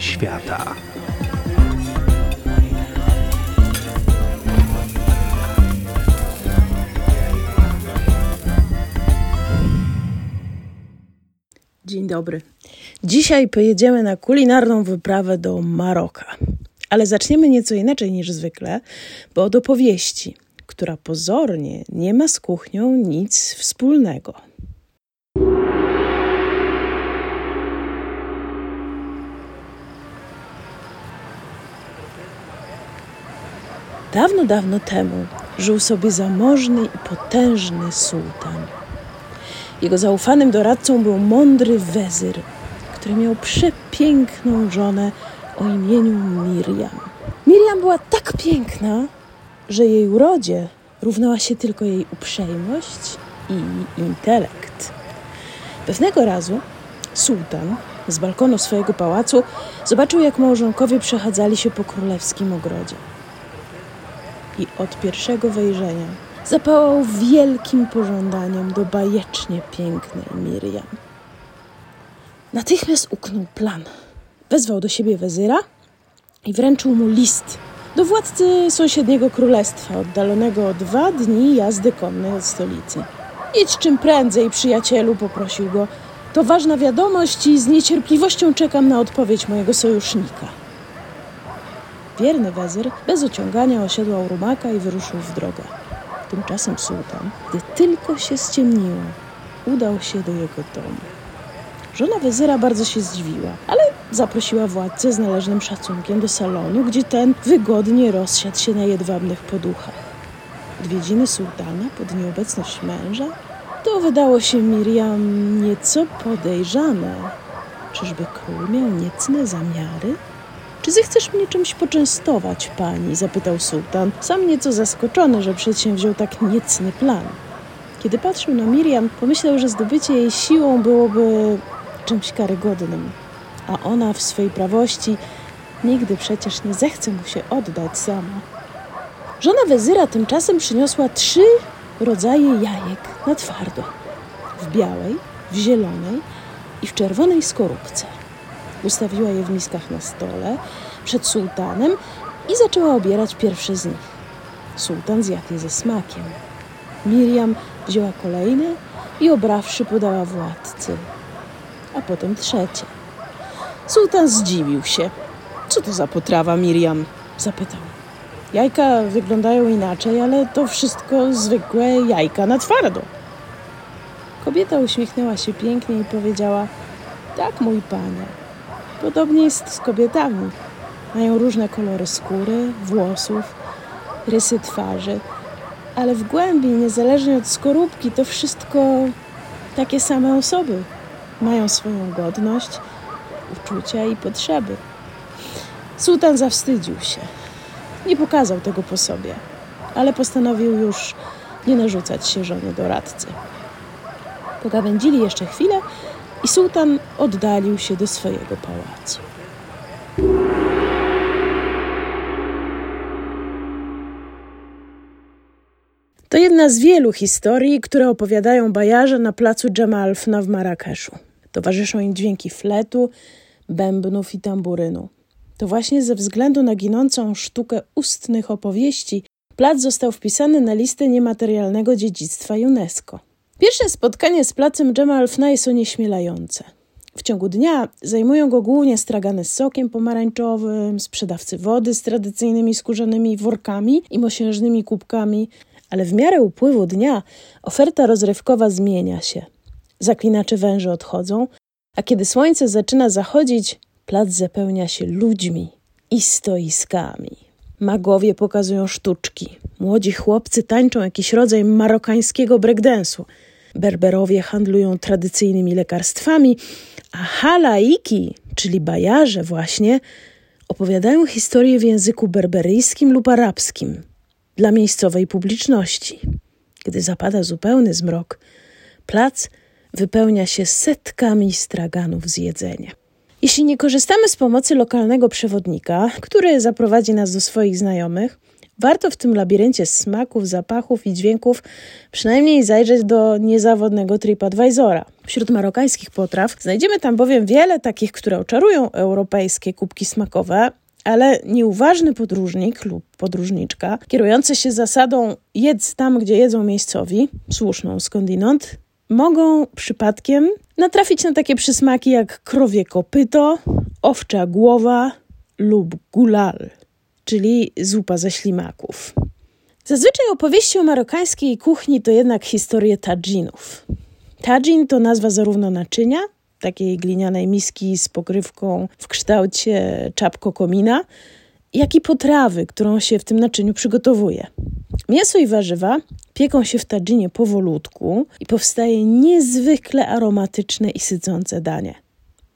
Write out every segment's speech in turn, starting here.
Świata. Dzień dobry. Dzisiaj pojedziemy na kulinarną wyprawę do Maroka. Ale zaczniemy nieco inaczej niż zwykle, bo od opowieści, która pozornie nie ma z kuchnią nic wspólnego. Dawno, dawno temu żył sobie zamożny i potężny sułtan. Jego zaufanym doradcą był mądry wezyr, który miał przepiękną żonę o imieniu Miriam. Miriam była tak piękna, że jej urodzie równała się tylko jej uprzejmość i intelekt. Pewnego razu sułtan z balkonu swojego pałacu zobaczył, jak małżonkowie przechadzali się po królewskim ogrodzie. I od pierwszego wejrzenia zapałał wielkim pożądaniem do bajecznie pięknej Miriam. Natychmiast uknął plan. Wezwał do siebie wezyra i wręczył mu list do władcy sąsiedniego królestwa, oddalonego o dwa dni jazdy konnej od stolicy. Idź czym prędzej, przyjacielu, poprosił go. To ważna wiadomość i z niecierpliwością czekam na odpowiedź mojego sojusznika. Wierny wezyr bez ociągania osiadłał rumaka i wyruszył w drogę. Tymczasem sułtan, gdy tylko się ściemniło, udał się do jego domu. Żona wezyra bardzo się zdziwiła, ale zaprosiła władcę z należnym szacunkiem do salonu, gdzie ten wygodnie rozsiadł się na jedwabnych poduchach. Odwiedziny sułtana pod nieobecność męża to wydało się Miriam nieco podejrzane. Czyżby król miał niecne zamiary? Czy zechcesz mnie czymś poczęstować, pani? zapytał sułtan, sam nieco zaskoczony, że przedsięwziął tak niecny plan. Kiedy patrzył na Miriam, pomyślał, że zdobycie jej siłą byłoby czymś karygodnym, a ona w swej prawości nigdy przecież nie zechce mu się oddać sama. Żona wezyra tymczasem przyniosła trzy rodzaje jajek na twardo: w białej, w zielonej i w czerwonej skorupce. Ustawiła je w miskach na stole przed sułtanem i zaczęła obierać pierwsze z nich. Sułtan zjadł je ze smakiem. Miriam wzięła kolejne i obrawszy podała władcy, a potem trzecie. Sułtan zdziwił się. Co to za potrawa, Miriam? zapytał. Jajka wyglądają inaczej, ale to wszystko zwykłe jajka na twardo. Kobieta uśmiechnęła się pięknie i powiedziała: Tak, mój panie. Podobnie jest z kobietami. Mają różne kolory skóry, włosów, rysy twarzy, ale w głębi, niezależnie od skorupki, to wszystko takie same osoby. Mają swoją godność, uczucia i potrzeby. Sułtan zawstydził się. Nie pokazał tego po sobie, ale postanowił już nie narzucać się żonie doradcy. Pogawędzili jeszcze chwilę i sułtan oddalił się do swojego pałacu. To jedna z wielu historii, które opowiadają bajarze na placu Dżemalfna w Marrakeszu. Towarzyszą im dźwięki fletu, bębnów i tamburynu. To właśnie ze względu na ginącą sztukę ustnych opowieści plac został wpisany na listę niematerialnego dziedzictwa UNESCO. Pierwsze spotkanie z placem Dżemal Fna jest onieśmielające. W ciągu dnia zajmują go głównie stragany z sokiem pomarańczowym, sprzedawcy wody z tradycyjnymi skórzanymi workami i mosiężnymi kubkami, ale w miarę upływu dnia oferta rozrywkowa zmienia się. Zaklinacze węże odchodzą, a kiedy słońce zaczyna zachodzić, plac zapełnia się ludźmi i stoiskami. Magowie pokazują sztuczki. Młodzi chłopcy tańczą jakiś rodzaj marokańskiego breakdance'u. Berberowie handlują tradycyjnymi lekarstwami, a halaiki, czyli bajarze właśnie, opowiadają historie w języku berberyjskim lub arabskim dla miejscowej publiczności. Gdy zapada zupełny zmrok, plac wypełnia się setkami straganów z jedzenia. Jeśli nie korzystamy z pomocy lokalnego przewodnika, który zaprowadzi nas do swoich znajomych, Warto w tym labiryncie smaków, zapachów i dźwięków przynajmniej zajrzeć do niezawodnego TripAdvisora. Wśród marokańskich potraw znajdziemy tam bowiem wiele takich, które oczarują europejskie kubki smakowe, ale nieuważny podróżnik lub podróżniczka, kierujący się zasadą jedz tam, gdzie jedzą miejscowi, słuszną skądinąd, mogą przypadkiem natrafić na takie przysmaki jak krowie kopyto, owcza głowa lub gulal, czyli zupa ze ślimaków. Zazwyczaj opowieści o marokańskiej kuchni to jednak historie tadżinów. Tadżin to nazwa zarówno naczynia, takiej glinianej miski z pokrywką w kształcie czapko komina, jak i potrawy, którą się w tym naczyniu przygotowuje. Mięso i warzywa pieką się w tadżynie powolutku i powstaje niezwykle aromatyczne i sycące danie.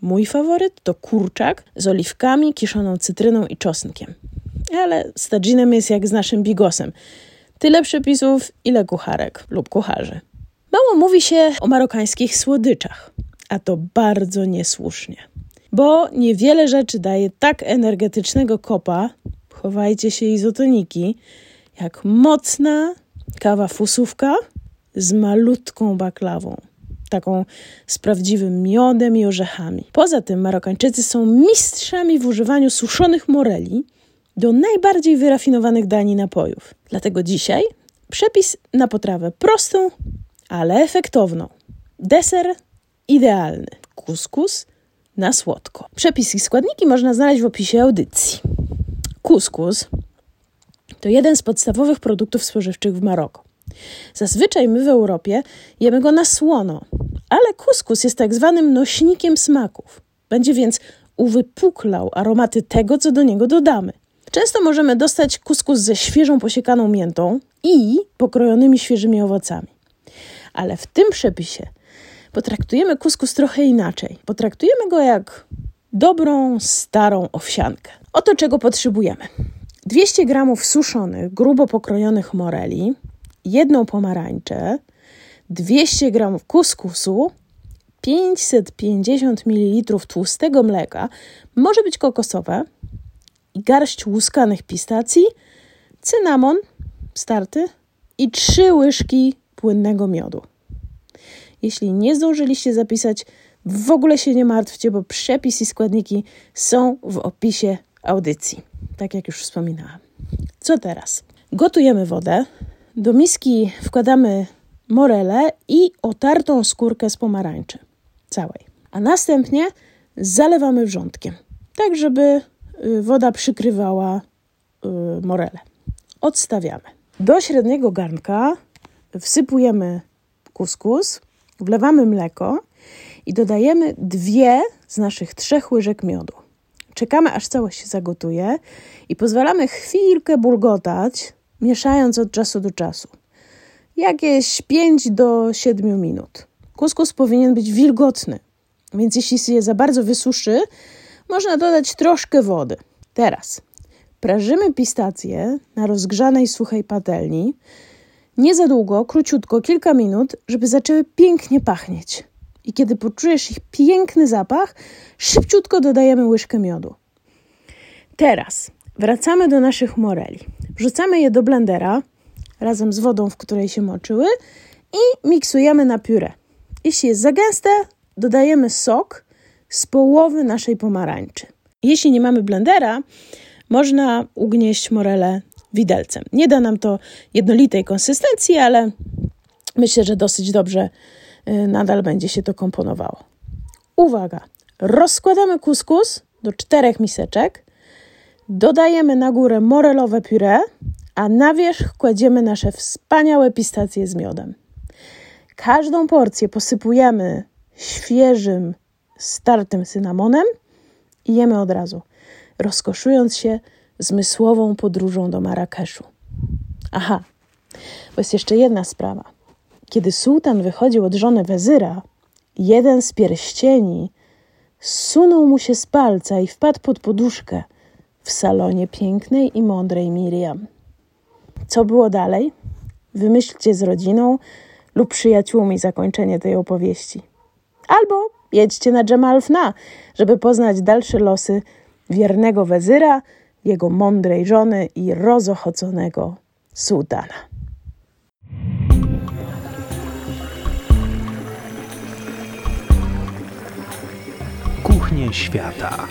Mój faworyt to kurczak z oliwkami, kiszoną cytryną i czosnkiem. Ale z tadżinem jest jak z naszym bigosem. Tyle przepisów, ile kucharek lub kucharzy. Mało mówi się o marokańskich słodyczach, a to bardzo niesłusznie. Bo niewiele rzeczy daje tak energetycznego kopa, chowajcie się izotoniki, jak mocna kawa fusówka z malutką baklawą. Taką z prawdziwym miodem i orzechami. Poza tym Marokańczycy są mistrzami w używaniu suszonych moreli do najbardziej wyrafinowanych dań i napojów. Dlatego dzisiaj przepis na potrawę prostą, ale efektowną. Deser idealny. Kuskus na słodko. Przepis i składniki można znaleźć w opisie audycji. Kuskus to jeden z podstawowych produktów spożywczych w Maroku. Zazwyczaj my w Europie jemy go na słono, ale kuskus jest tak zwanym nośnikiem smaków. Będzie więc uwypuklał aromaty tego, co do niego dodamy. Często możemy dostać kuskus ze świeżą posiekaną miętą i pokrojonymi świeżymi owocami. Ale w tym przepisie potraktujemy kuskus trochę inaczej. Potraktujemy go jak dobrą, starą owsiankę. Oto czego potrzebujemy. 200 g suszonych, grubo pokrojonych moreli, jedną pomarańczę, 200 g kuskusu, 550 ml tłustego mleka, może być kokosowe, i garść łuskanych pistacji, cynamon starty i 3 łyżki płynnego miodu. Jeśli nie zdążyliście zapisać, w ogóle się nie martwcie, bo przepis i składniki są w opisie audycji, tak jak już wspominałam. Co teraz? Gotujemy wodę, do miski wkładamy morelę i otartą skórkę z pomarańczy całej, a następnie zalewamy wrzątkiem, tak żeby y, woda przykrywała y, morelę. Odstawiamy. Do średniego garnka wsypujemy kuskus, wlewamy mleko i dodajemy dwie z naszych trzech łyżek miodu. Czekamy, aż całość się zagotuje i pozwalamy chwilkę bulgotać, mieszając od czasu do czasu. Jakieś 5 do 7 minut. Kuskus powinien być wilgotny, więc jeśli się za bardzo wysuszy, można dodać troszkę wody. Teraz prażymy pistacje na rozgrzanej suchej patelni. Nie za długo, króciutko, kilka minut, żeby zaczęły pięknie pachnieć i kiedy poczujesz ich piękny zapach, szybciutko dodajemy łyżkę miodu. Teraz wracamy do naszych moreli. Wrzucamy je do blendera razem z wodą, w której się moczyły i miksujemy na pióre. Jeśli jest za gęste, dodajemy sok z połowy naszej pomarańczy. Jeśli nie mamy blendera, można ugnieść morele widelcem. Nie da nam to jednolitej konsystencji, ale myślę, że dosyć dobrze Y, nadal będzie się to komponowało. Uwaga! Rozkładamy kuskus do czterech miseczek, dodajemy na górę morelowe puree, a na wierzch kładziemy nasze wspaniałe pistacje z miodem. Każdą porcję posypujemy świeżym, startym cynamonem i jemy od razu, rozkoszując się zmysłową podróżą do Marrakeszu. Aha, bo jest jeszcze jedna sprawa. Kiedy sułtan wychodził od żony wezyra, jeden z pierścieni sunął mu się z palca i wpadł pod poduszkę w salonie pięknej i mądrej Miriam. Co było dalej? Wymyślcie z rodziną lub przyjaciółmi zakończenie tej opowieści. Albo jedźcie na Jamalfna, żeby poznać dalsze losy wiernego wezyra jego mądrej żony i rozochoconego sułtana. Kuchnie świata.